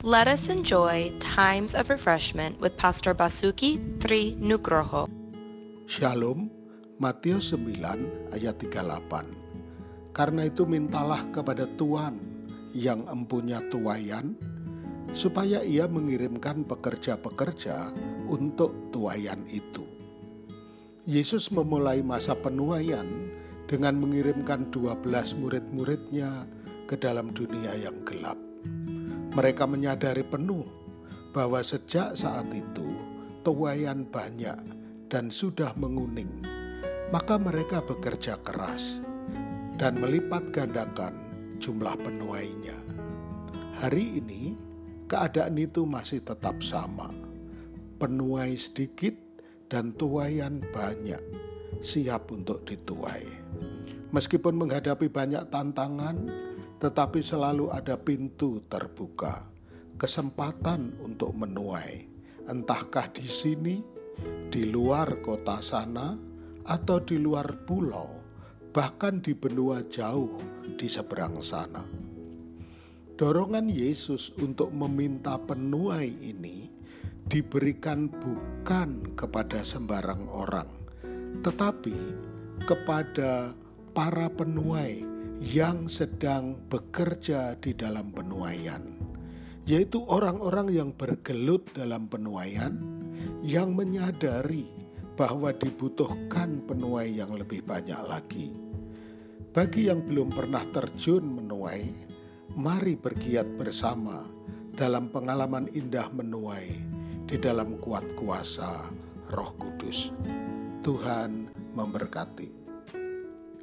Let us enjoy times of refreshment with Pastor Basuki Tri Nugroho. Shalom, Matius 9 ayat 38. Karena itu mintalah kepada Tuhan yang empunya tuayan, supaya ia mengirimkan pekerja-pekerja untuk tuayan itu. Yesus memulai masa penuaian dengan mengirimkan 12 murid-muridnya ke dalam dunia yang gelap. Mereka menyadari penuh bahwa sejak saat itu tuayan banyak dan sudah menguning. Maka mereka bekerja keras dan melipat gandakan jumlah penuainya. Hari ini keadaan itu masih tetap sama. Penuai sedikit dan tuayan banyak siap untuk dituai. Meskipun menghadapi banyak tantangan, tetapi selalu ada pintu terbuka, kesempatan untuk menuai, entahkah di sini, di luar kota sana, atau di luar pulau, bahkan di benua jauh di seberang sana. Dorongan Yesus untuk meminta penuai ini diberikan bukan kepada sembarang orang, tetapi kepada para penuai yang sedang bekerja di dalam penuaian, yaitu orang-orang yang bergelut dalam penuaian, yang menyadari bahwa dibutuhkan penuai yang lebih banyak lagi. Bagi yang belum pernah terjun menuai, mari bergiat bersama dalam pengalaman indah menuai di dalam kuat kuasa Roh Kudus. Tuhan memberkati.